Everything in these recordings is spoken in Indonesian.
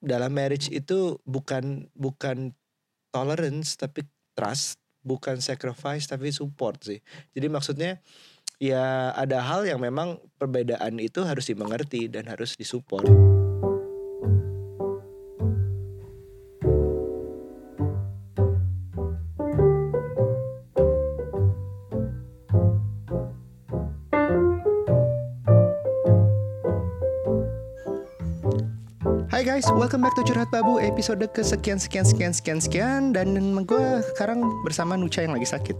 dalam marriage itu bukan bukan tolerance tapi trust, bukan sacrifice tapi support sih. Jadi maksudnya ya ada hal yang memang perbedaan itu harus dimengerti dan harus disupport. Guys, welcome back to Curhat Babu episode kesekian sekian sekian sekian sekian dan gue sekarang bersama Nucha yang lagi sakit.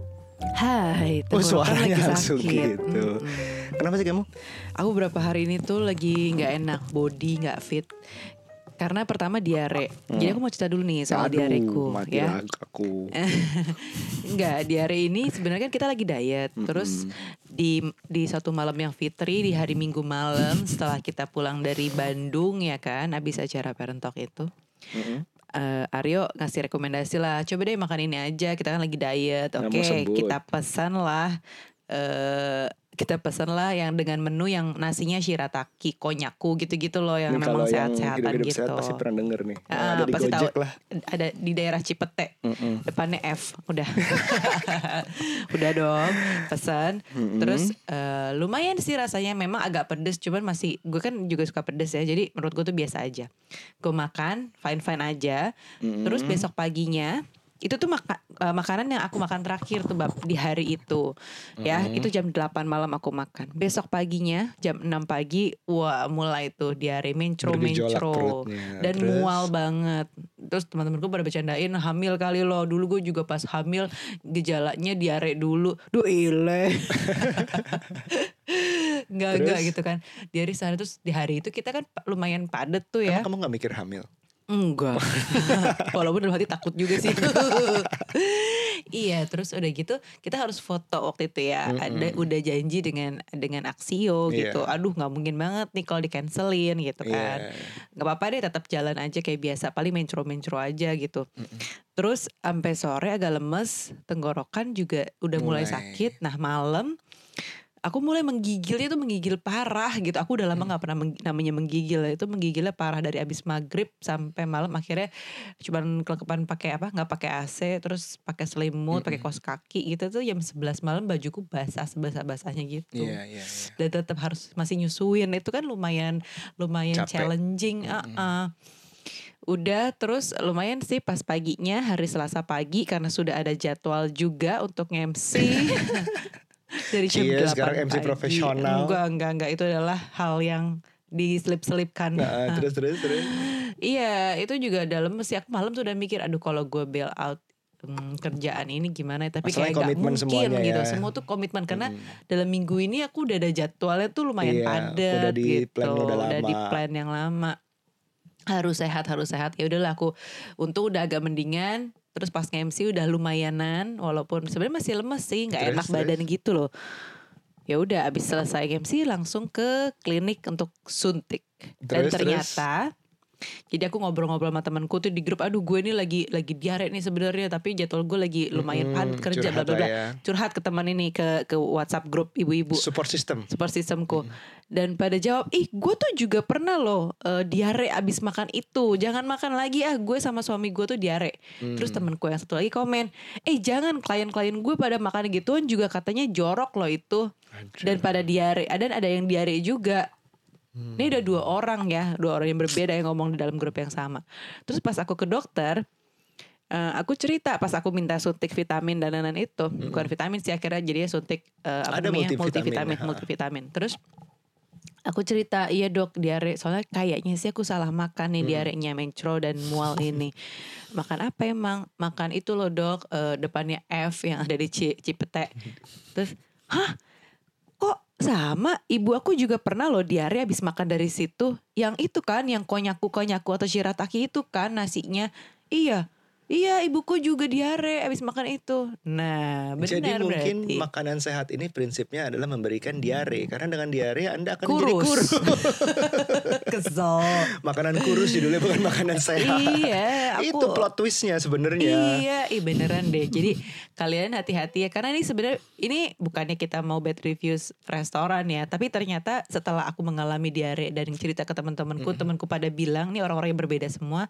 Hai, Oh suaranya lagi langsung sakit. gitu. Kenapa sih kamu? Aku beberapa hari ini tuh lagi nggak enak, body nggak fit. Karena pertama diare. Jadi aku mau cerita dulu nih soal Aduh, diareku mati ya. aku. Enggak, diare ini sebenarnya kan kita lagi diet. Terus di di satu malam yang fitri di hari Minggu malam setelah kita pulang dari Bandung ya kan, habis acara Parent Talk itu. Mm-mm. eh, Aryo ngasih rekomendasi lah coba deh makan ini aja kita kan lagi diet oke sebut. kita pesan lah eh kita pesan lah yang dengan menu yang nasinya shirataki konyaku gitu-gitu loh yang Ini memang sehat-sehatan gitu sehat pasti pernah denger nih. Ah, ada di pasti Gojek tahu. lah. ada di daerah Cipete Mm-mm. depannya F udah udah dong pesan terus eh, lumayan sih rasanya memang agak pedes cuman masih gue kan juga suka pedes ya jadi menurut gue tuh biasa aja gue makan fine fine aja Mm-mm. terus besok paginya itu tuh maka- eh, makanan yang aku makan terakhir tuh bab di hari itu. Ya itu jam 8 malam aku makan. Besok paginya jam 6 pagi wah mulai tuh diare mencro mencro dan Terus? mual banget. Terus teman-temanku pada bercandain hamil kali lo dulu gue juga pas hamil gejalanya diare dulu. Duh ile. Nggak Terus? nggak gitu kan. Diare sana terus di hari itu kita kan lumayan padet tuh ya. Emang kamu gak mikir hamil? Enggak. Walaupun dalam hati takut juga sih. iya, terus udah gitu kita harus foto waktu itu ya. Ada udah janji dengan dengan Aksio Iya. gitu. Aduh, nggak mungkin banget nih kalau di cancelin gitu kan. Iya. Nggak apa-apa deh tetap jalan aja kayak biasa. Paling mencro-mencro aja gitu. Terus sampai sore agak lemes, tenggorokan juga udah mulai, Mulai. sakit. Nah, malam aku mulai menggigilnya tuh menggigil parah gitu. Aku udah lama nggak pernah meng- namanya menggigil itu menggigilnya parah dari abis maghrib sampai malam akhirnya cuman kelekepan pakai apa nggak pakai AC terus pakai selimut pakai kaos kaki gitu tuh jam 11 malam bajuku basah sebasah basahnya gitu. Iya, iya, iya. Dan tetap harus masih nyusuin itu kan lumayan lumayan Capek. challenging. ah-ah. Udah terus lumayan sih pas paginya hari Selasa pagi karena sudah ada jadwal juga untuk MC dari jam Cie, 8 sekarang MC pagi. profesional. Enggak, enggak, enggak itu adalah hal yang diselip-selipkan. Nah, terus terus terus. Iya, itu juga dalam aku malam tuh udah mikir aduh kalau gue bail out hmm, kerjaan ini gimana ya?" tapi Masalahnya kayak gak mungkin gitu. ya. Semua tuh komitmen karena Mm. dalam minggu ini aku udah ada jadwalnya tuh lumayan Iya, padat udah di gitu. plan udah di lama. plan yang lama. Harus sehat, harus sehat. Ya udahlah aku untung udah agak mendingan. Terus pas nge-MC udah lumayanan walaupun sebenarnya masih lemes sih, nggak Terus, enak badan gitu loh. Ya udah abis selesai MC langsung ke klinik untuk suntik. Dan Terus, ternyata jadi aku ngobrol-ngobrol sama temanku tuh di grup, aduh gue ini lagi lagi diare nih sebenarnya, tapi jadwal gue lagi lumayan Mm-mm, padat kerja, bla bla bla. ya. Curhat ke teman ini ke ke WhatsApp grup ibu-ibu Support system. support systemku. Dan pada jawab, ih gue tuh juga pernah loh eh, diare abis makan itu. Jangan makan lagi ah gue sama suami gue tuh diare. Terus temenku yang satu lagi komen, eh jangan klien-klien gue pada makan gituan juga katanya jorok loh itu. Dan pada diare, dan ada yang diare juga. Ini udah dua orang ya, dua orang yang berbeda yang ngomong di dalam grup yang sama. Terus pas aku ke dokter, eh, aku cerita pas aku minta suntik vitamin dan lain-lain itu, bukan vitamin sih akhirnya jadinya suntik eh, apa Ada namanya multivitamin, multivitamin, multivitamin. Terus aku cerita, iya dok diare, soalnya kayaknya sih aku salah makan nih diarenya mencro dan mual ini. Makan apa emang? Makan itu loh dok, eh, depannya F yang ada di Ci- Cipete. Terus, hah? Sama? Ibu aku juga pernah loh diare habis makan dari situ. Yang itu kan, yang konyaku konyaku atau shirataki itu kan nasinya. Iya. Iya ibuku juga diare abis makan itu. Nah benar Jadi mungkin berarti. makanan sehat ini prinsipnya adalah memberikan diare karena dengan diare Anda akan kurus. kurus. Kesel. makanan kurus judulnya bukan makanan sehat. iya, aku Itu plot twistnya sebenarnya. Iya, ih beneran deh. Jadi kalian hati-hati ya karena ini sebenarnya ini bukannya kita mau bad reviews restoran ya, tapi ternyata setelah aku mengalami diare dan cerita ke teman-temanku, temanku pada bilang nih orang-orang yang berbeda semua.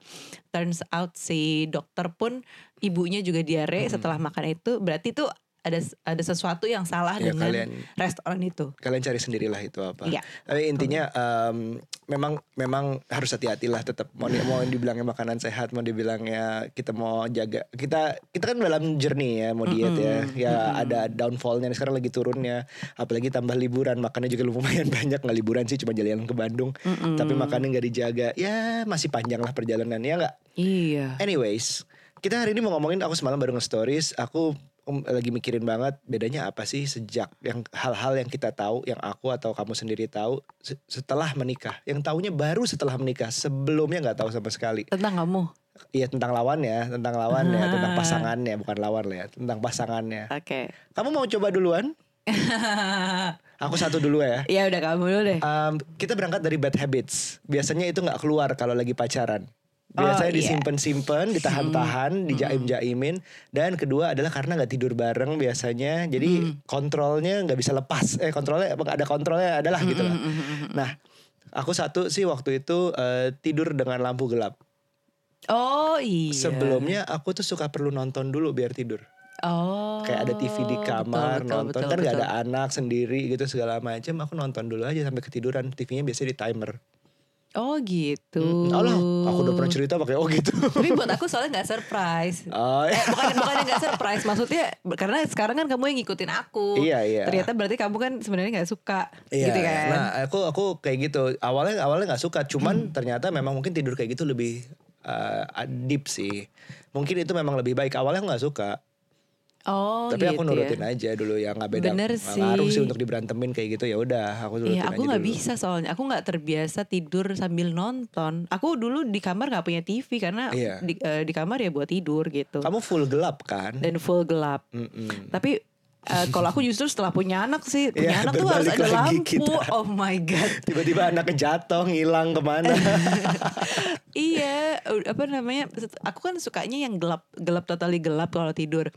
Turns out si dokter pun ibunya juga diare setelah makan itu, berarti tuh ada ada sesuatu yang salah Ya, dengan kalian- restoran itu. Kalian cari sendirilah itu apa. Iya. Tapi intinya em, memang memang harus hati-hatilah tetap mau mau dibilangnya makanan sehat, mau dibilangnya kita mau jaga kita kita kan dalam journey ya mau diet ya. Ya ada downfallnya sekarang lagi turunnya. Apalagi tambah liburan makannya juga lumayan banyak nggak liburan sih cuma jalan ke Bandung. Tapi makannya nggak dijaga. Ya masih panjang lah perjalanannya nggak. Iya. Anyways, kita hari ini mau ngomongin aku semalam baru nge-stories, aku um, lagi mikirin banget bedanya apa sih sejak yang hal-hal yang kita tahu, yang aku atau kamu sendiri tahu se- setelah menikah. Yang tahunya baru setelah menikah, sebelumnya nggak tahu sama sekali. Tentang kamu. Iya tentang lawannya, tentang lawannya, Ah. tentang pasangannya, bukan lawan lah ya, tentang pasangannya. Oke. Kamu mau coba duluan? Aku satu dulu ya. ya udah kamu dulu deh. Um, kita berangkat dari bad habits. Biasanya itu nggak keluar kalau lagi pacaran. Oh, Biasanya iya. disimpan-simpan, ditahan-tahan, dijaim-jaimin. Dan kedua adalah karena nggak tidur bareng biasanya. Jadi kontrolnya nggak bisa lepas. Eh kontrolnya ada kontrolnya adalah gitu lah. Nah, aku satu sih waktu itu eh, tidur dengan lampu gelap. Oh iya. Sebelumnya aku tuh suka perlu nonton dulu biar tidur. Oh. Kayak ada TV di kamar betul, betul, nonton betul, kan nggak betul. ada anak sendiri gitu segala macam. Aku nonton dulu aja sampai ketiduran. TV-nya biasanya di timer. Oh gitu. Hmm, Allah, aku udah pernah cerita pakai oh gitu. Tapi buat aku soalnya nggak surprise. Oh, Eh, bukan bukannya nggak surprise, maksudnya karena sekarang kan kamu yang ngikutin aku. Iya, iya. Ternyata berarti kamu kan sebenarnya nggak suka, gitu kan? Nah, aku aku kayak gitu. Awalnya awalnya nggak suka, cuman ternyata memang mungkin tidur kayak gitu lebih uh, deep sih. Mungkin itu memang lebih baik. Awalnya aku nggak suka, oh, tapi gitu aku nurutin ya. aja dulu yang nggak beda. Bener nggak ngaruh sih. sih untuk diberantemin kayak gitu ya udah, aku nurutin Iya, aku aja nggak bisa soalnya. Aku nggak terbiasa tidur sambil nonton. Aku dulu di kamar nggak punya TV karena Iya. di, eh, di kamar ya buat tidur gitu. Kamu full gelap kan? Dan full gelap. Mm-mm. Tapi eh, kalau aku justru setelah punya anak sih, punya Iya, anak tuh harus ada lampu. kita. Oh my god. Tiba-tiba anaknya jatuh, ngilang ke mana? iya, apa namanya? Aku kan sukanya yang gelap, gelap totally gelap kalau tidur.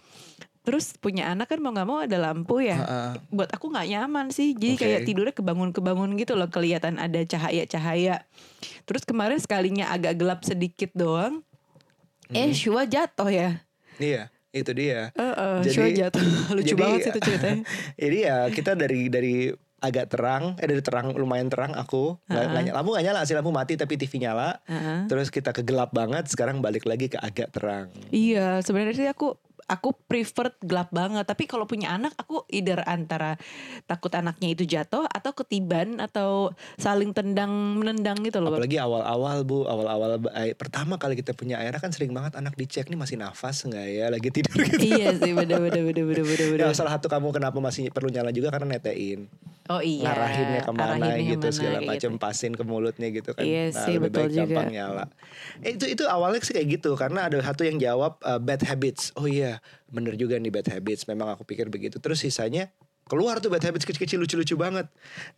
Terus punya anak kan mau nggak mau ada lampu ya. Heeh. Buat aku nggak nyaman sih. Jadi Oke. kayak tidurnya kebangun-kebangun gitu loh, kelihatan ada cahaya-cahaya. Terus kemarin sekalinya agak gelap sedikit doang. Eh, Hmm. Shua jatuh ya. iya, itu dia. Heeh, Jadi- Shua jatuh. Lucu jadi- banget sih itu ceritanya. Jadi ya kita dari dari agak terang, eh dari terang lumayan terang aku, nggak nyala- lampu nggak nyala sih lampu mati tapi TV nyala. Heeh. Terus kita ke gelap banget, sekarang balik lagi ke agak terang. Iya, sebenarnya sih aku aku prefer gelap banget. Tapi kalau punya anak, aku either antara takut anaknya itu jatuh atau ketiban atau saling tendang menendang gitu loh. Apalagi awal-awal bu, awal-awal eh, pertama kali kita punya anak kan sering banget anak dicek nih masih nafas nggak ya, lagi tidur gitu. iya sih, bener bener bener bener bener. bener. Ya, salah satu kamu kenapa masih perlu nyala juga karena netein, Oh iya. ngarahinnya ke mana arahinnya gitu ke mana, segala kayak macam, gitu. pasin ke mulutnya gitu kan. Iya nah, sih, lebih betul baik juga. gampang nyala. Eh, itu itu awalnya sih kayak gitu karena ada satu yang jawab uh, bad habits. Oh iya, bener juga nih bad habits. Memang aku pikir begitu. Terus sisanya keluar tuh bad habits kecil-kecil lucu-lucu banget.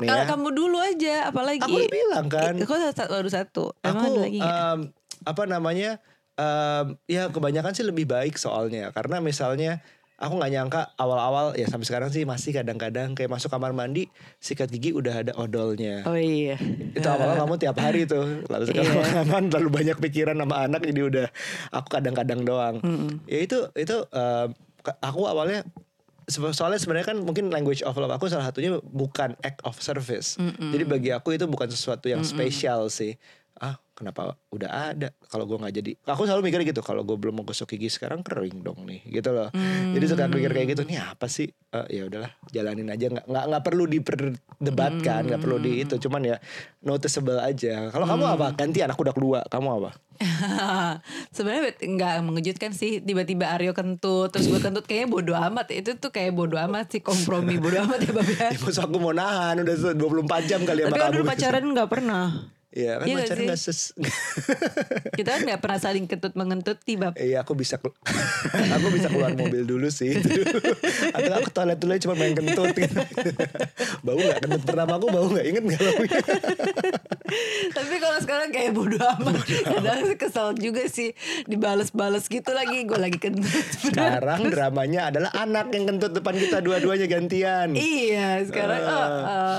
Nih Kalau ya. kamu dulu aja, apalagi. Aku udah bilang kan. Satu, baru satu? Emang aku ada lagi em, apa namanya em, ya kebanyakan sih lebih baik soalnya karena misalnya aku nggak nyangka awal-awal ya sampai sekarang sih masih kadang-kadang kayak masuk kamar mandi sikat gigi udah ada odolnya. Oh iya. itu awalnya kamu tiap hari tuh. Lalu sekarang Iya. kan terlalu banyak pikiran sama anak jadi udah aku kadang-kadang doang. Ya itu itu ke- aku awalnya soalnya sebenarnya kan mungkin language of love aku salah satunya bukan act of service. Jadi bagi aku itu bukan sesuatu yang spesial sih kenapa udah ada? Kalau gue nggak jadi aku selalu mikir gitu kalau gue belum mau gosok gigi sekarang kering dong nih gitu loh. Jadi suka mikir kayak gitu nih apa sih? Eh, ya udahlah jalanin aja nggak nggak nggak perlu diperdebatkan nggak perlu di itu cuman ya noticeable aja. Kalau kamu apa? Gantian aku udah kedua kamu apa? Sebenarnya nggak mengejutkan sih tiba-tiba Aryo kentut terus gue kentut kayaknya bodo amat itu tuh kayak bodo amat sih kompromi bodo amat ya Bab ya. ya, aku mau nahan udah 24 jam kali ya Tapi kan dulu pacaran nggak pernah. Iya kan Iya sih? gak ses Kita kan nggak pernah saling kentut mengentut tiba. Iya aku bisa Aku bisa keluar mobil dulu sih Atau aku toilet dulu cuma main kentut gitu. Bau gak? Kentut pertama aku bau gak? Ingat gak baunya? Tapi kalau sekarang kayak bodo amat. Kadang kesel juga sih dibales-bales gitu lagi. Gue lagi kentut. Sekarang dramanya adalah anak yang kentut depan kita dua-duanya gantian Iya sekarang oh, oh.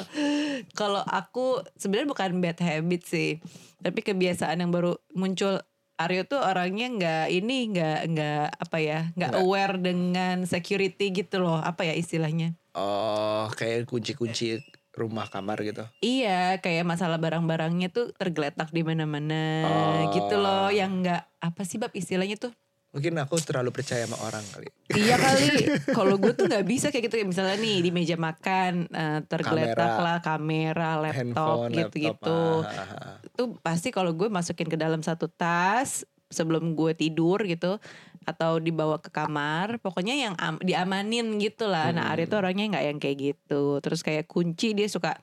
kalau aku sebenarnya bukan bad habit sih, tapi kebiasaan yang baru muncul. Aryo tuh orangnya nggak ini nggak nggak apa ya nggak aware dengan security gitu loh. Apa ya istilahnya? Oh kayak kunci-kunci rumah kamar gitu. Iya kayak masalah barang-barangnya tuh tergeletak di mana-mana Oh. gitu loh. Yang nggak apa sih bab istilahnya tuh Mungkin aku terlalu percaya sama orang kali Iya kali, kalau gue tuh nggak bisa kayak gitu misalnya nih di meja makan eh, tergeletak Kamera. lah kamera, laptop gitu-gitu. ah, ah, ah. Tuh pasti kalau gue masukin ke dalam satu tas sebelum gue tidur gitu atau dibawa ke kamar, pokoknya yang am- diamanin gitu lah. Nah Arya tuh orangnya nggak yang kayak gitu. Terus kayak kunci dia suka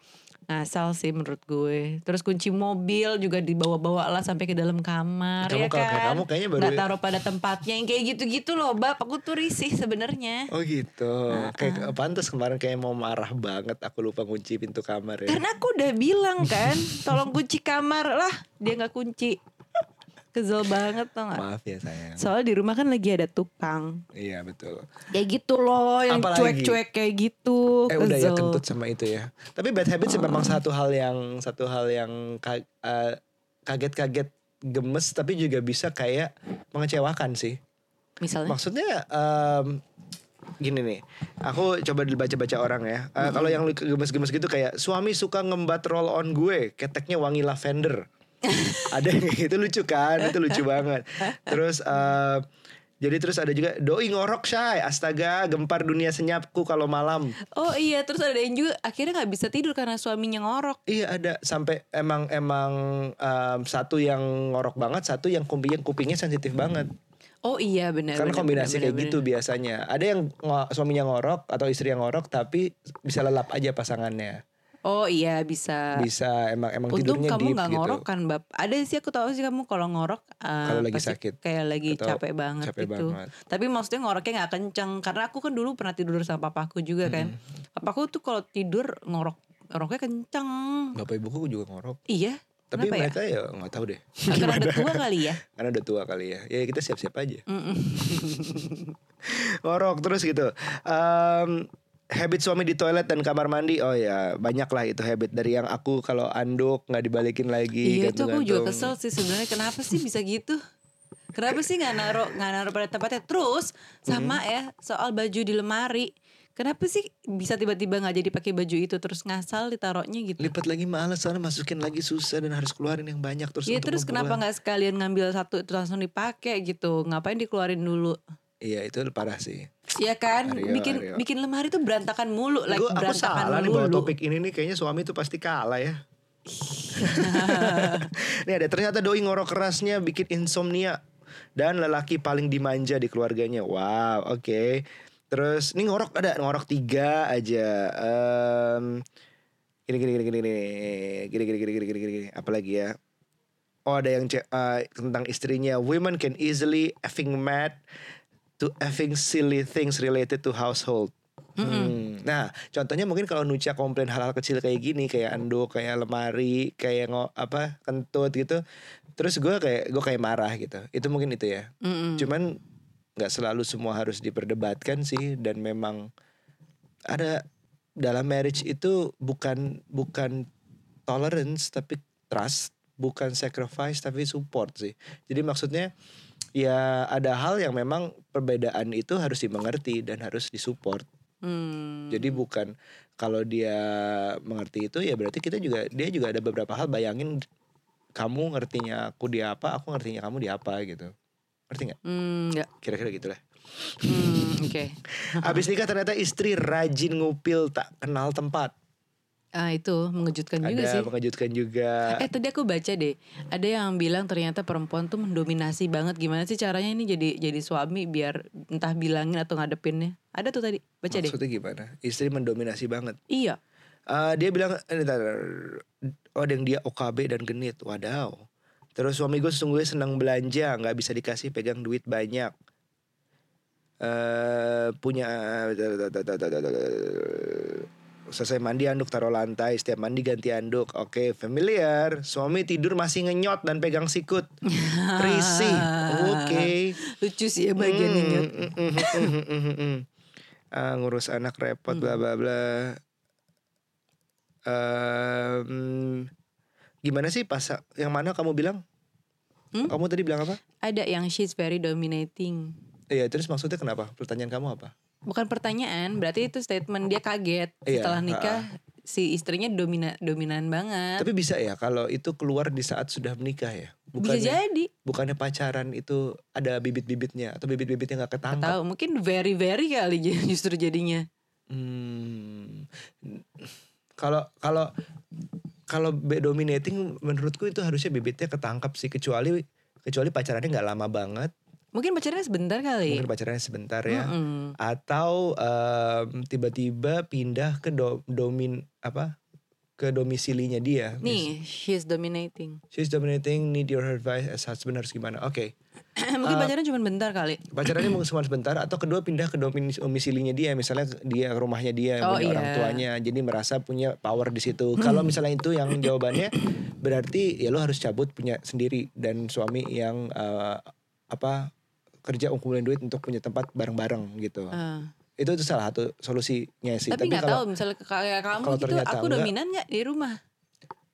ngasal sih menurut gue. Terus kunci mobil juga dibawa-bawa lah sampai ke dalam kamar Kamu ya kan. kamu kayaknya baru- Nggak taruh pada tempatnya yang kayak gitu-gitu loh, Bab. Aku tuh risih sebenarnya. Oh gitu Kayak pantas kemarin kayak mau marah banget Aku lupa kunci pintu kamar ya Karena aku udah bilang kan, tolong kunci kamar lah. Dia nggak kunci. Kesel banget tau gak? Maaf ya sayang Soalnya di rumah kan lagi ada tukang. Iya betul Kayak gitu loh, yang cuek-cuek kayak gitu. Eh udah ya kentut sama itu ya. Tapi bad habit sih memang satu hal yang satu hal yang eh, kaget-kaget gemes tapi juga bisa kayak mengecewakan sih. Misalnya? Maksudnya em, gini nih. Aku coba dibaca-baca orang ya. Eh, Kalau yang gemes-gemes gitu kayak suami suka ngembat roll on gue, keteknya wangi lavender. ada yang kayak gitu lucu kan? Itu lucu banget. Terus eh, jadi terus ada juga doi ngorok shay, astaga gempar dunia senyapku kalau malam. Oh iya, terus ada yang juga akhirnya nggak bisa tidur karena suaminya ngorok. Iya ada sampai emang emang em, satu yang ngorok banget, satu yang kupingnya kupingnya sensitif banget. Oh iya benar. Karena benar, kombinasi benar, kayak benar, gitu biasanya. Ada yang suaminya ngorok atau istri yang ngorok tapi bisa lelap aja pasangannya. Oh iya bisa. Bisa emang emang Untung tidurnya kamu deep nggak gitu. ngorok kan bab. Ada sih aku tahu sih kamu kalau ngorok eh, Kalau lagi sakit. kayak lagi Atau capek banget capek gitu. banget. Tapi maksudnya ngoroknya nggak kenceng karena aku kan dulu pernah tidur sama papaku juga kan. Papaku tuh kalau tidur ngorok ngoroknya kenceng. Bapak ibuku juga ngorok. Iya. Tapi Kenapa ya? mereka ya nggak tahu deh. Karena ada tua kali ya. Karena udah tua kali ya. Ya kita siap-siap aja. Ngorok terus gitu. Em, habit suami di toilet dan kamar mandi, oh ya banyak lah itu habit dari yang aku kalau anduk nggak dibalikin lagi. Iya itu aku juga kesel sih sebenarnya kenapa sih bisa gitu? Kenapa sih nggak naruh nggak naruh pada tempatnya? Terus sama Mm-hmm. ya soal baju di lemari. Kenapa sih bisa tiba-tiba nggak jadi pakai baju itu terus ngasal ditaruhnya gitu? Lipat lagi males soalnya masukin lagi susah dan harus keluarin yang banyak terus. Iya terus kenapa nggak sekalian ngambil satu itu langsung dipakai gitu? Ngapain dikeluarin dulu? Iya itu parah sih. Iya kan? Aryo, bikin Aryo. bikin lemari tuh berantakan mulu, like Gua- aku berantakan salah nih bawa mulu. topik ini nih kayaknya suami tuh pasti kalah ya. nih ada ternyata doi ngorok kerasnya bikin insomnia dan lelaki paling dimanja di keluarganya. Wow, oke. Terus ini ngorok ada ngorok tiga aja. Em, gini gini gini gini gini gini gini gini gini gini gini apalagi ya. Oh ada yang eh, tentang istrinya. Women can easily effing mad to effing silly things related to household. Hmm. Nah, contohnya mungkin kalau Nucha komplain hal-hal kecil kayak gini, kayak anduk, kayak lemari, kayak ngo, apa kentut gitu. Terus gue kayak gue kayak marah gitu. Itu mungkin itu ya. Mm-mm. Cuman nggak selalu semua harus diperdebatkan sih dan memang ada dalam marriage itu bukan bukan tolerance tapi trust, bukan sacrifice tapi support sih. Jadi maksudnya ya ada hal yang memang perbedaan itu harus dimengerti dan harus disupport. Hmm. Jadi bukan kalau dia mengerti itu ya berarti kita juga dia juga ada beberapa hal bayangin kamu ngertinya aku di apa, aku ngertinya kamu di apa gitu. Ngerti nggak? Hmm, nggak. Kira-kira gitu lah. Hmm, Oke. Abis nikah ternyata istri rajin ngupil tak kenal tempat. Ah itu mengejutkan juga Ada sih. mengejutkan juga. Eh tadi aku baca deh, ada yang bilang ternyata perempuan tuh mendominasi banget. Gimana sih caranya ini jadi jadi suami biar entah bilangin atau ngadepinnya? Ada tuh tadi, baca deh. Maksudnya gimana? Istri mendominasi banget. Iya, Eh, dia bilang eh, bentar, oh dan dia OKB dan genit wadaw terus suami gue sesungguhnya senang belanja nggak bisa dikasih pegang duit banyak eh punya selesai mandi anduk taruh lantai setiap mandi ganti anduk oke familiar suami tidur masih ngenyot dan pegang sikut risih oke Lucu sih ya bagian Hmm, ini. mm, mm. Ah, ngurus anak repot bla bla bla. Em, gimana sih pas yang mana kamu bilang? Hmm? Kamu tadi bilang apa? Ada yang she's very dominating. Iya, terus maksudnya kenapa? Pertanyaan kamu apa? Bukan pertanyaan, berarti itu statement dia kaget Iya, setelah nikah si istrinya domina dominan banget. Tapi bisa ya kalau itu keluar di saat sudah menikah ya? Bisa Bukannya jadi. bukannya pacaran itu ada bibit-bibitnya atau bibit-bibitnya nggak ketangkap? tahu, mungkin very very kali justru jadinya. Hmm. Kalau kalau kalau be- dominating menurutku itu harusnya bibitnya ketangkap sih kecuali kecuali pacarannya nggak lama banget Mungkin pacarnya sebentar kali. mungkin pacarannya sebentar ya Mm-mm. atau em, tiba-tiba pindah ke do- domin apa ke domisilinya dia Nih, she's dominating. she's dominating need your advice as husband harus gimana oke mungkin pacarnya cuma bentar kali. pacarannya mungkin cuma sebentar atau kedua pindah ke domisilinya dia misalnya dia rumahnya dia Oh, punya orang iya. tuanya jadi merasa punya power di situ kalau misalnya itu yang jawabannya berarti ya lo harus cabut punya sendiri dan suami yang eh, apa kerja ngumpulin duit untuk punya tempat bareng-bareng gitu Ah. itu itu salah satu solusinya sih Tapi nggak kalau tahu misalnya kayak kamu kalau gitu, aku enggak, dominan nggak di rumah?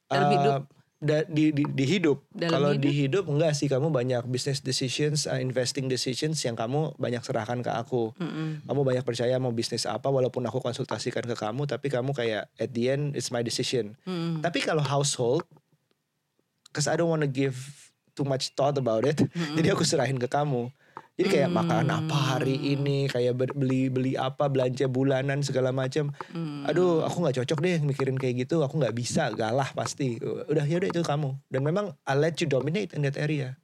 Dalam eh, hidup. da- di, di, di hidup Dalam kalau hidup? di hidup enggak sih kamu banyak business decisions uh, investing decisions yang kamu banyak serahkan ke aku Mm-mm. kamu banyak percaya mau bisnis apa walaupun aku konsultasikan ke kamu tapi kamu kayak at the end it's my decision Mm-mm. tapi kalau household cause I don't wanna give too much thought about it jadi aku serahin ke kamu jadi kayak makan apa hari ini kayak beli beli apa belanja bulanan segala macam Mm. aduh aku nggak cocok deh mikirin kayak gitu. Aku nggak bisa galah pasti. Udah ya udah itu kamu. Dan memang I let you dominate in that area.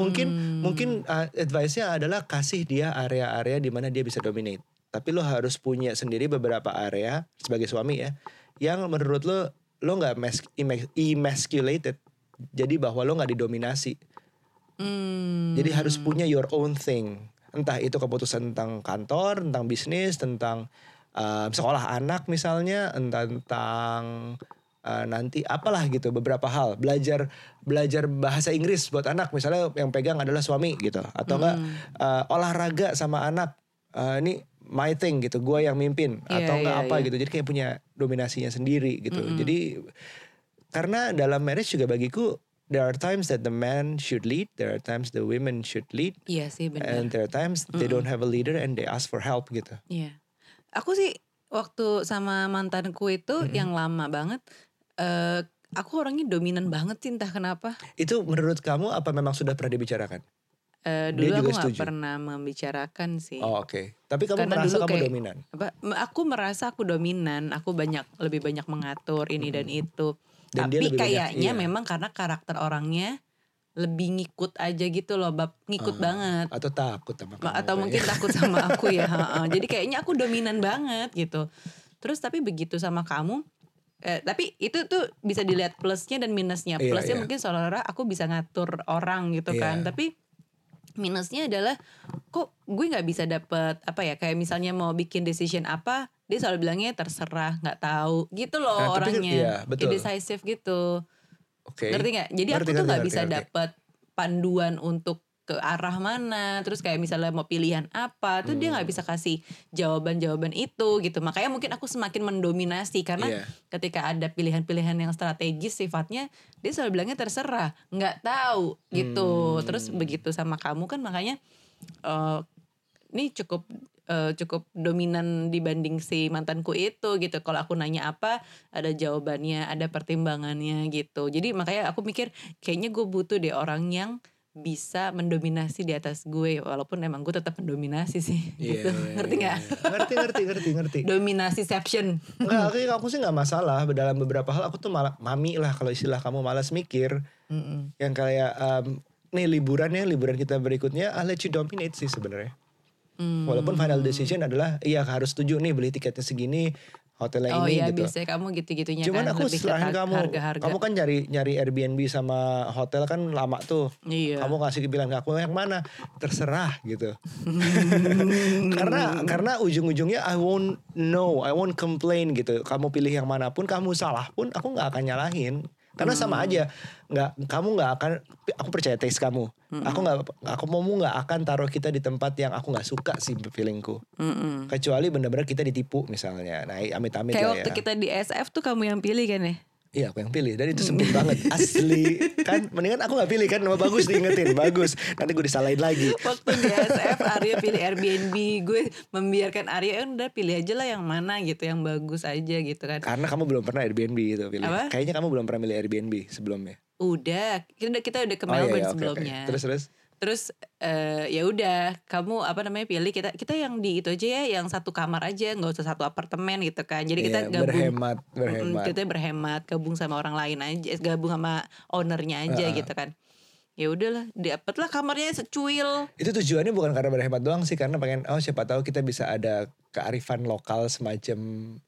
Mungkin Hmm. mungkin uh, advice-nya adalah kasih dia area-area di mana dia bisa dominate. Tapi lo harus punya sendiri beberapa area sebagai suami ya yang menurut lo lo nggak mas- emas- emasculated. Jadi bahwa lo nggak didominasi Hmm. jadi harus punya your own thing. Entah itu keputusan tentang kantor, tentang bisnis, tentang uh, sekolah anak misalnya, entah tentang uh, nanti apalah gitu beberapa hal. Belajar belajar bahasa Inggris buat anak misalnya yang pegang adalah suami gitu. Atau enggak Hmm. uh, olahraga sama anak. Uh, ini my thing gitu, gua yang mimpin Iya, atau enggak iya, apa iya. gitu. Jadi kayak punya dominasinya sendiri gitu. Mm-mm. Jadi karena dalam marriage juga bagiku there are times that the man should lead, there are times the women should lead, Iya sih benar. and there are times they don't have a leader and they ask for help gitu. Iya. Aku sih waktu sama mantanku itu yang lama banget eh aku orangnya dominan banget sih entah kenapa. Itu menurut kamu apa memang sudah pernah dibicarakan? Dia dulu juga aku setuju? pernah membicarakan sih. Oh oke. Tapi kamu Karena merasa dulu kamu kayak- dominan. Apa aku merasa aku dominan, aku banyak lebih banyak mengatur ini dan itu. Dan Tapi kayaknya iya. memang karena karakter orangnya lebih ngikut aja gitu loh, bab ngikut Ah, banget. Atau takut sama kamu? Atau kayaknya. mungkin takut sama aku ya jadi kayaknya aku dominan banget gitu terus tapi begitu sama kamu eh, tapi itu tuh bisa dilihat plusnya dan minusnya Iya, plusnya iya. mungkin seolah-olah aku bisa ngatur orang gitu kan Iya. tapi minusnya adalah kok gue nggak bisa dapet apa ya kayak misalnya mau bikin decision apa dia selalu bilangnya terserah nggak tahu gitu loh Nah, kan- orangnya iya, betul. indecisive gitu Oke. ngerti nggak jadi Ngerti, aku tuh nggak bisa dapat panduan untuk ke arah mana terus kayak misalnya mau pilihan apa tuh dia Hmm. nggak bisa kasih jawaban-jawaban itu gitu makanya mungkin aku semakin mendominasi karena Iya. ketika ada pilihan-pilihan yang strategis sifatnya dia selalu bilangnya terserah nggak tahu gitu Hmm. terus begitu sama kamu kan makanya eh ini cukup eh, cukup dominan dibanding si mantanku itu gitu. Kalau aku nanya apa ada jawabannya ada pertimbangannya gitu. Jadi makanya aku mikir kayaknya gue butuh deh orang yang bisa mendominasi di atas gue. Walaupun emang gue tetap mendominasi sih Iya, gitu. iya, ngerti iya, nggak? Iya. Ngerti, ngerti, ngerti, ngerti. dominasiception Enggak, aku, aku sih nggak masalah. Dalam beberapa hal aku tuh malah mami lah kalau istilah kamu malas mikir. Mm-mm. yang kayak um, nih liburan ya liburan kita berikutnya I'll let you dominate sih sebenarnya Hmm. walaupun final decision adalah iya harus setuju nih beli tiketnya segini hotel yang oh ini iya gitu. biasanya kamu gitu-gitunya Cuman kan aku selain kamu, harga-harga. kamu kan nyari nyari Airbnb sama hotel kan lama tuh. Iya. Kamu kasih bilang ke aku yang mana? Terserah gitu. karena karena ujung-ujungnya I won't know, I won't complain gitu. Kamu pilih yang mana pun, kamu salah pun aku nggak akan nyalahin. Karena sama Hmm. aja, nggak kamu nggak akan. Aku percaya taste kamu. Hmm. Aku nggak, aku mau nggak akan taruh kita di tempat yang aku nggak suka sih feelingku. Mm-mm. Kecuali benar-benar kita ditipu misalnya. Nah amit-amit Kayak waktu ya. kita di SF tuh kamu yang pilih kan ya? Iya aku yang pilih. Dan itu sempit banget. Asli. Kan mendingan aku nggak pilih kan? Nama bagus diingetin. Bagus. Nanti gue disalahin lagi. Waktu di SF Arya pilih Airbnb. Gue membiarkan Arya "Eh, udah pilih aja lah yang mana gitu Yang bagus aja gitu kan. Karena kamu belum pernah Airbnb gitu pilih. Apa? kayaknya kamu belum pernah milih Airbnb sebelumnya. Udah. Kita, kita udah ke Oh, iya, Melbourne iya, oke. sebelumnya. Terus terus Terus eh, ya udah kamu apa namanya pilih kita kita yang di itu aja ya yang satu kamar aja nggak usah satu apartemen gitu kan. Jadi kita Iya, gabung. berhemat berhemat. kita berhemat gabung sama orang lain aja gabung sama ownernya aja Heeh. gitu kan ya udahlah dapatlah kamarnya secuil. Itu tujuannya bukan karena berhemat doang sih karena pengen oh siapa tahu kita bisa ada kearifan lokal semacam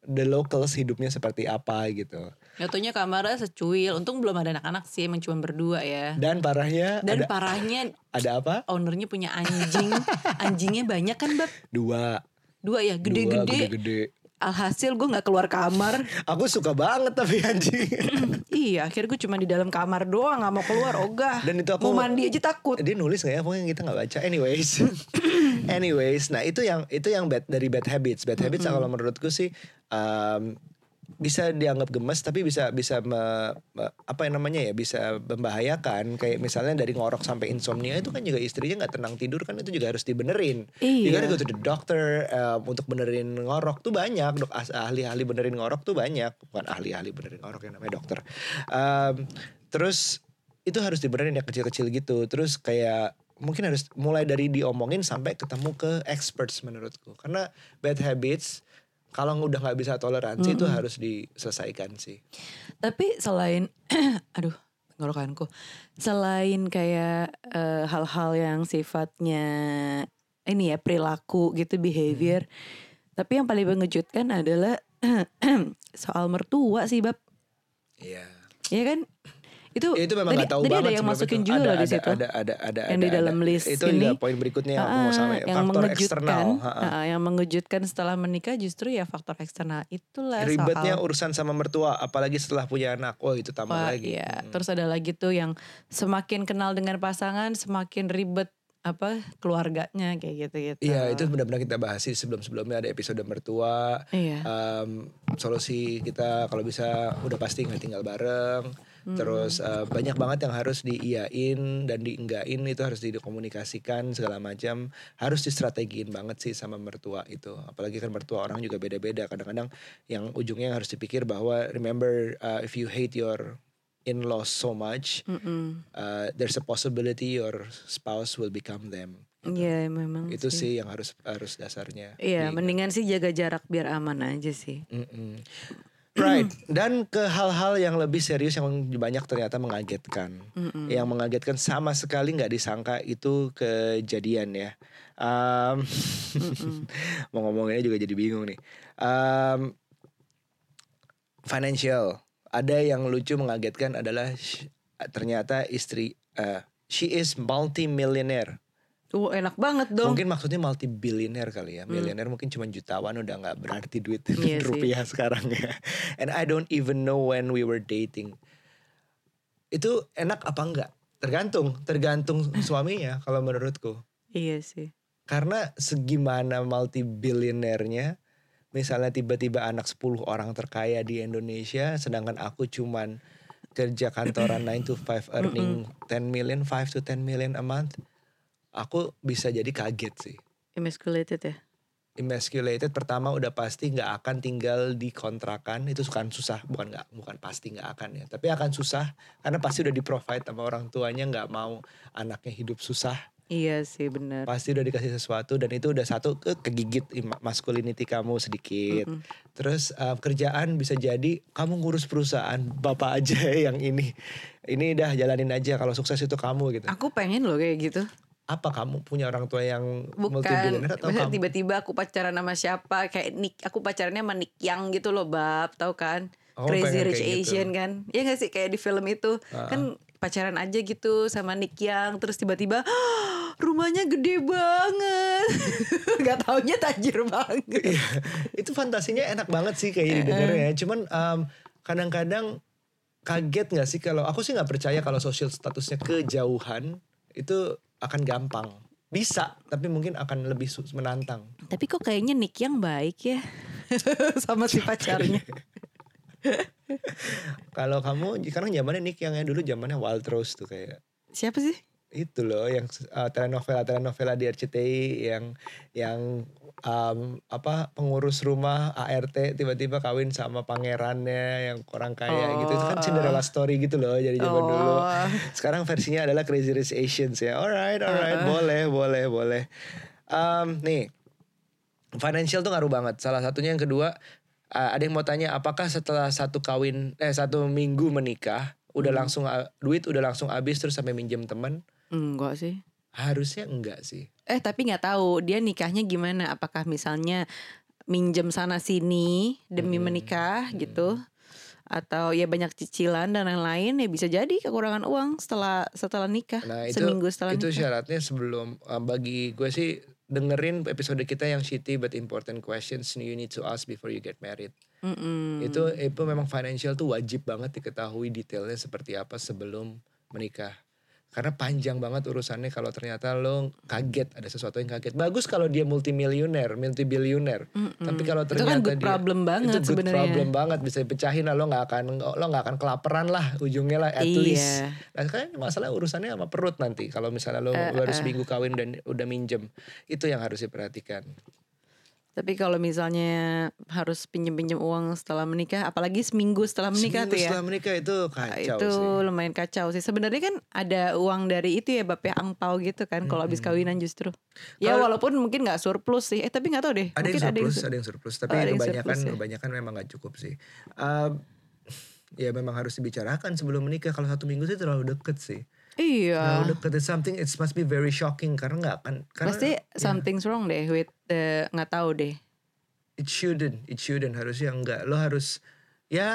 the locals hidupnya seperti apa gitu. Jatuhnya kamarnya secuil. Untung belum ada anak-anak sih emang cuma berdua ya. Dan parahnya dan ada parahnya ada apa? ownernya punya anjing. Anjingnya banyak kan bab? Dua. Dua ya gede-gede alhasil gue nggak keluar kamar. Aku suka banget tapi anjing. Iya akhirnya gue cuma di dalam kamar doang nggak mau keluar ogah. Dan itu aku- mau mandi aja takut. Dia nulis nggak ya? Pokoknya kita nggak baca. Anyways. Anyways. Nah itu yang itu yang bad dari bad habits. Bad habits kalau menurutku sih um, bisa dianggap gemes tapi bisa bisa me- me- apa yang namanya ya bisa membahayakan. Kayak misalnya dari ngorok sampai insomnia itu kan juga istrinya nggak tenang tidur kan itu juga harus dibenerin. Iya. gotta go to the doctor um, untuk benerin ngorok tuh banyak. Dok ahli-ahli benerin ngorok tuh banyak. Bukan ahli-ahli benerin ngorok yang namanya dokter. Um, terus itu harus dibenerin yang kecil-kecil gitu. Terus kayak mungkin harus mulai dari diomongin sampai ketemu ke experts menurutku. Karena bad habits kalau udah nggak bisa toleransi itu harus diselesaikan sih Tapi selain aduh tenggorokanku. Selain kayak eh, hal-hal yang sifatnya ini ya perilaku gitu behavior. Tapi yang paling mengejutkan adalah soal mertua sih, Bab. Iya Iya kan? Itu, Ya, itu memang tadi, nggak tahu tadi banget ada yang masukin itu. juga ada, loh di ada, situ. ada ada ada Yang di ada, dalam ada. list itu ini. poin berikutnya yang aku mau Ah, sampai yang faktor mengejutkan, eksternal Ha, ha. yang mengejutkan setelah menikah justru ya faktor eksternal itulah ribetnya soal urusan sama mertua apalagi setelah punya anak oh itu tambah Wah, lagi iya. Hmm. Terus ada lagi tuh yang semakin kenal dengan pasangan semakin ribet apa keluarganya kayak gitu-gitu. Iya itu benar-benar kita bahas sih sebelum-sebelumnya ada episode mertua Iya. um, solusi kita kalau bisa udah pasti nggak tinggal bareng terus uh, banyak banget yang harus diiyain dan dienggain itu harus dikomunikasikan segala macam harus distrategiin banget sih sama mertua itu apalagi kan mertua orang juga beda-beda kadang-kadang yang ujungnya harus dipikir bahwa remember uh, if you hate your in-laws so much Mm-mm. uh, there's a possibility your spouse will become them Iya memang. itu sih. sih yang harus harus dasarnya Iya, mendingan sih jaga jarak biar aman aja sih. Mm-mm. Right, dan ke hal-hal yang lebih serius yang banyak ternyata mengagetkan. Mm-mm. Yang mengagetkan sama sekali nggak disangka itu kejadian ya. Um, mau ngomonginnya juga jadi bingung nih. Um, financial, ada yang lucu mengagetkan adalah ternyata istri, uh, she is multi-millionaire. Oh, enak banget dong. Mungkin maksudnya multi billionaire kali ya. Millionaire mungkin cuma jutawan udah nggak berarti duit sih. rupiah sekarang ya. And I don't even know when we were dating. Itu enak apa enggak? Tergantung, tergantung suaminya kalau menurutku. Iya sih. Karena segimana multi billionaire-nya misalnya tiba-tiba anak 10 orang terkaya di Indonesia sedangkan aku cuman kerja kantoran 9 to 5 earning 10 million, 5 to 10 million a month. Aku bisa jadi kaget sih. Emasculated ya. emasculated pertama udah pasti nggak akan tinggal di kontrakan. Itu kan susah. Bukan nggak bukan pasti nggak akan ya. Tapi akan susah. Karena pasti udah di provide sama orang tuanya. Nggak mau anaknya hidup susah. Iya sih benar. pasti udah dikasih sesuatu. Dan itu udah satu ke kegigit masculinity kamu sedikit. Mm-mm. terus uh, kerjaan bisa jadi kamu ngurus perusahaan bapak aja yang ini. Ini dah jalanin aja. Kalau sukses itu kamu gitu. Aku pengen loh kayak gitu. Apa kamu punya orang tua yang Bukan, atau kamu? tiba-tiba aku pacaran sama siapa kayak Nick, aku pacarannya sama Nick Yang gitu loh, bab, tahu kan? Oh, Crazy Rich gitu. Asian kan? Iya gak sih kayak di film itu kan pacaran aja gitu sama Nick Yang, terus tiba-tiba "Ah, rumahnya gede banget, gak taunya tajir banget. Iya, itu fantasinya enak banget sih kayak didengarnya. Cuman em, kadang-kadang kaget nggak sih kalau aku sih nggak percaya kalau social statusnya kejauhan itu akan gampang. Bisa, tapi mungkin akan lebih menantang. Tapi kok kayaknya Nick Yang baik ya sama si pacarnya. Kalau kamu sekarang zamannya Nick yang dulu zamannya Wild Rose tuh kayak Siapa sih? Itu loh yang uh, telenovela telenovela di RCTI yang yang um, apa pengurus rumah ART tiba-tiba kawin sama pangerannya yang orang kaya gitu itu kan Oh. Cinderella story gitu loh jadi zaman Oh. dulu sekarang versinya adalah Crazy Rich Asians ya alright alright Uh-uh. boleh boleh boleh um, nih financial tuh ngaruh banget salah satunya yang kedua uh, ada yang mau tanya apakah setelah satu kawin eh satu minggu menikah udah Hmm. langsung uh, duit udah langsung habis terus sampai minjem teman Enggak sih. Harusnya enggak sih. Eh tapi nggak tahu dia nikahnya gimana? Apakah misalnya minjem sana sini demi Hmm. menikah gitu? Atau ya banyak cicilan dan lain-lain ya bisa jadi kekurangan uang setelah setelah nikah Nah itu seminggu setelah itu nikah. syaratnya sebelum uh, bagi gue sih dengerin episode kita yang shitty but important questions you need to ask before you get married. Mm-mm. Itu itu memang financial tuh wajib banget diketahui detailnya seperti apa sebelum menikah. Karena panjang banget urusannya kalau ternyata lo kaget ada sesuatu yang kaget. Bagus kalau dia multimilioner, multibilioner. Tapi kalau Itu kan ternyata good dia problem banget itu good sebenarnya. problem banget bisa dipecahin lah lo nggak akan lo nggak akan kelaparan lah ujungnya lah at Iya. least. Nah kan masalah urusannya sama perut nanti kalau misalnya lo Eh, baru seminggu kawin dan udah minjem itu yang harus diperhatikan. Tapi kalau misalnya harus pinjem-pinjem uang setelah menikah, apalagi seminggu setelah menikah Seminggu tuh ya. setelah menikah itu Ah, kacau itu sih. lumayan kacau sih. Sebenarnya kan ada uang dari itu ya Bapak angpau gitu kan kalau habis kawinan justru. Ya Kalau- walaupun mungkin nggak surplus sih. Eh tapi nggak tahu deh. Ada yang surplus, sur- ada yang surplus, tapi Oh, ada yang kebanyakan surplus ya. kebanyakan memang nggak cukup sih. Um, ya memang harus dibicarakan sebelum menikah. Kalau satu minggu sih terlalu deket sih. Iya. Terlalu deket. It's something it must be very shocking karena nggak akan. Karena Pasti ya, something's wrong deh with the nggak tahu deh. it shouldn't, it shouldn't harusnya enggak. Lo harus ya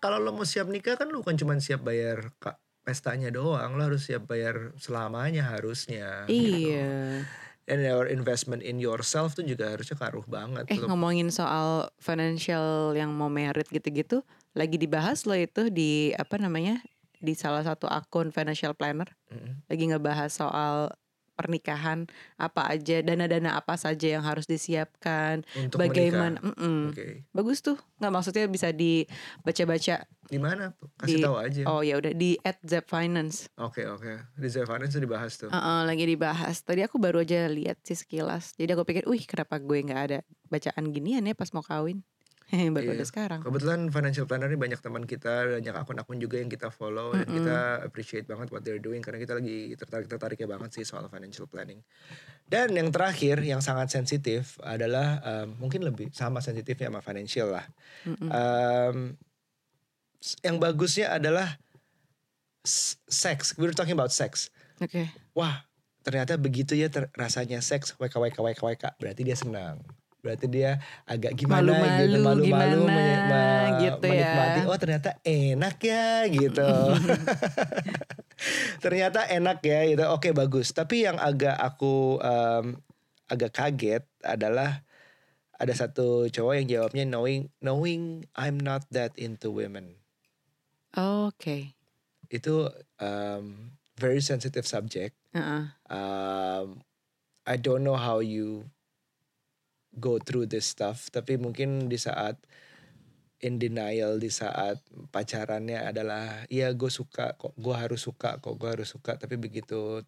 kalau lo mau siap nikah kan lo bukan cuma siap bayar ka- pestanya doang, lo harus siap bayar selamanya harusnya. gitu. Iya. And your investment in yourself tuh juga harusnya karuh banget. Eh Lo- ngomongin soal financial yang mau merit gitu-gitu, lagi dibahas loh itu di apa namanya di salah satu akun financial planner. Mm-mm. lagi ngebahas soal pernikahan apa aja dana-dana apa saja yang harus disiapkan untuk bagaimana. Oke. bagus tuh nggak maksudnya bisa dibaca-baca Di mana? Kasih Di- tahu aja. oh ya udah di at Zep Finance Oke oke. Di Zai Finance tuh dibahas tuh. Heeh, lagi dibahas tadi aku baru aja lihat sih sekilas jadi aku pikir wih kenapa gue nggak ada bacaan ginian ya pas mau kawin baru Iya. ada sekarang Kebetulan financial planner ini banyak teman kita, banyak akun-akun juga yang kita follow dan kita appreciate banget what they're doing karena kita lagi tertarik-tertariknya banget sih soal financial planning. Dan yang terakhir yang sangat sensitif adalah um, mungkin lebih sama sensitifnya sama financial lah. Mm-mm. Um, s- yang bagusnya adalah sex. We're talking about sex. oke Wah, ternyata begitu ya ter- rasanya seks wk wk wk wk berarti dia senang. Berarti dia agak gimana gitu, Malu-malu, malu-malu gimana gitu ya. Oh, ternyata enak ya gitu. ternyata enak ya gitu. Oke, bagus. Tapi yang agak aku em, agak kaget adalah ada satu cowok yang jawabnya knowing knowing I'm not that into women. oke Itu em, very sensitive subject. Heeh. um, I don't know how you go through this stuff. Tapi mungkin di saat in denial di saat pacarannya adalah ya gue suka kok gue harus suka kok gue harus suka. Tapi begitu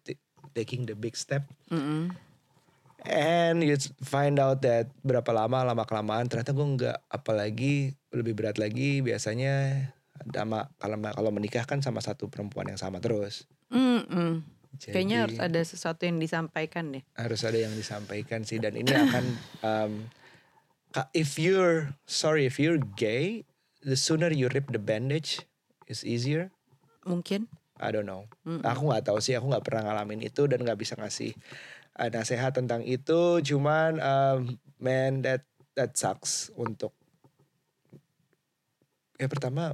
taking the big step Mm-mm. and you find out that berapa lama lama kelamaan ternyata gue nggak apalagi lebih berat lagi biasanya sama kalau kalau menikah kan sama satu perempuan yang sama terus Mm-mm. kayaknya harus Jadi- ada sesuatu yang disampaikan deh harus ada yang disampaikan sih dan ini akan um, if you're sorry if you're gay the sooner you rip the bandage is easier mungkin I don't know. Aku nggak tahu sih, aku nggak pernah ngalamin itu dan nggak bisa ngasih uh, nasihat tentang itu. Cuman um, man that that sucks untuk ya pertama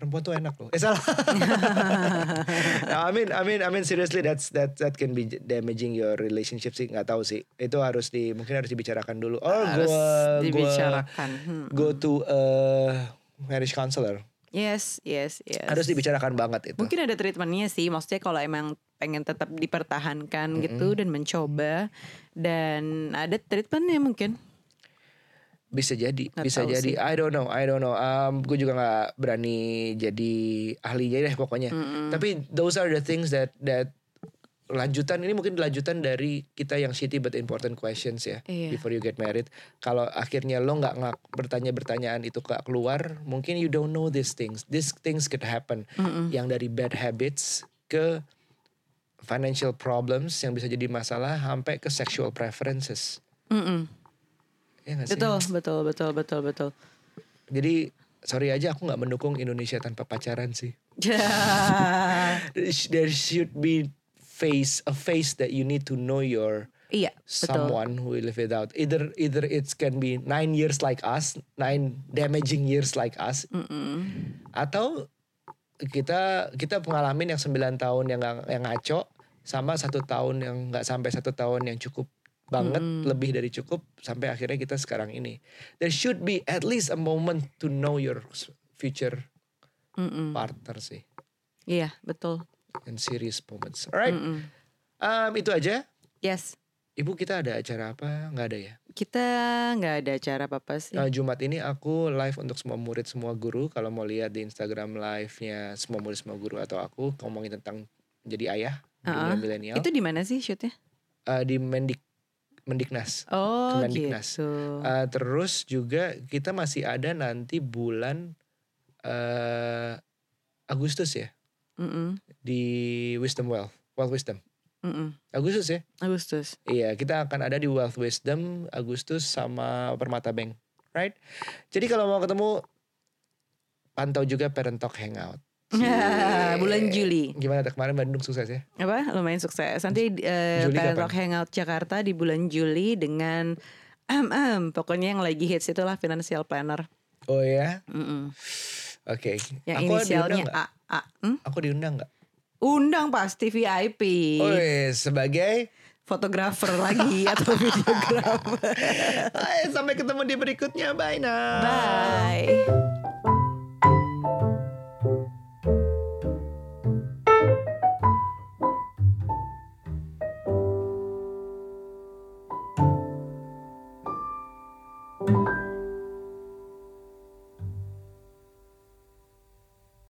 perempuan tuh enak loh. Eh salah. no, I mean, I mean, I mean seriously that's that that can be damaging your relationship sih. Nggak tahu sih. Itu harus di mungkin harus dibicarakan dulu. Oh, Harus gua gua dibicarakan. Hmm. go to a marriage counselor. Yes, yes, yes. Harus dibicarakan banget itu. Mungkin ada treatmentnya sih, maksudnya kalau emang pengen tetap dipertahankan gitu dan mencoba dan ada treatmentnya mungkin. Bisa jadi, Nggak bisa jadi. sih. I don't know, I don't know. Um, gue juga nggak berani jadi ahlinya deh pokoknya. Tapi those are the things that that lanjutan ini mungkin lanjutan dari kita yang shitty but important questions ya Iya. before you get married. Kalau akhirnya lo nggak nggak bertanya bertanyaan itu nggak keluar, mungkin you don't know these things. These things could happen. Yang dari bad habits ke financial problems yang bisa jadi masalah sampai ke sexual preferences. Mm-mm. Ya nggak sih? Betul, betul, betul, betul, betul. Jadi sorry aja aku nggak mendukung Indonesia tanpa pacaran sih. There sh- There should be face a face that you need to know your iya, betul. someone who will live without. Either either it can be nine years like us, nine damaging years like us, atau kita kita pengalamin yang 9 tahun yang yang ngaco sama satu tahun yang nggak sampai satu tahun yang cukup banget lebih dari cukup sampai akhirnya kita sekarang ini there should be at least a moment to know your future Mm-mm. partner sih Iya, betul. and serious moments alright Mm-mm. um, itu aja Yes. ibu kita ada acara apa nggak ada ya Kita nggak ada acara apa-apa sih. Uh, Jumat ini aku live untuk semua murid semua guru kalau mau lihat di Instagram live-nya semua murid semua guru atau aku ngomongin tentang jadi ayah di Uh-uh. milenial Itu di mana sih shootnya? Uh, di Mendik Mendiknas Oh Kemendiknas. gitu. Uh, terus juga kita masih ada nanti bulan uh, Agustus ya Mm-mm. di Wisdom Wealth, Wealth Wisdom. Mm-mm. Agustus ya? Agustus. Iya, kita akan ada di Wealth Wisdom Agustus sama Permata Bank, right? Jadi kalau mau ketemu pantau juga Parent Talk Hangout. Bulan Juli. Gimana tuh kemarin Bandung sukses ya? Apa? Lumayan sukses. Nanti uh, kapan? Talk Hangout Jakarta di bulan Juli dengan em em pokoknya yang lagi hits itulah financial planner. Oh ya, Mm-mm. oke. Yang Aku inisialnya? A. A. Hmm? Aku diundang nggak? Undang pasti VIP. Oh iya, sebagai Fotografer lagi atau videografer. Sampai ketemu di berikutnya. Bye now. Bye.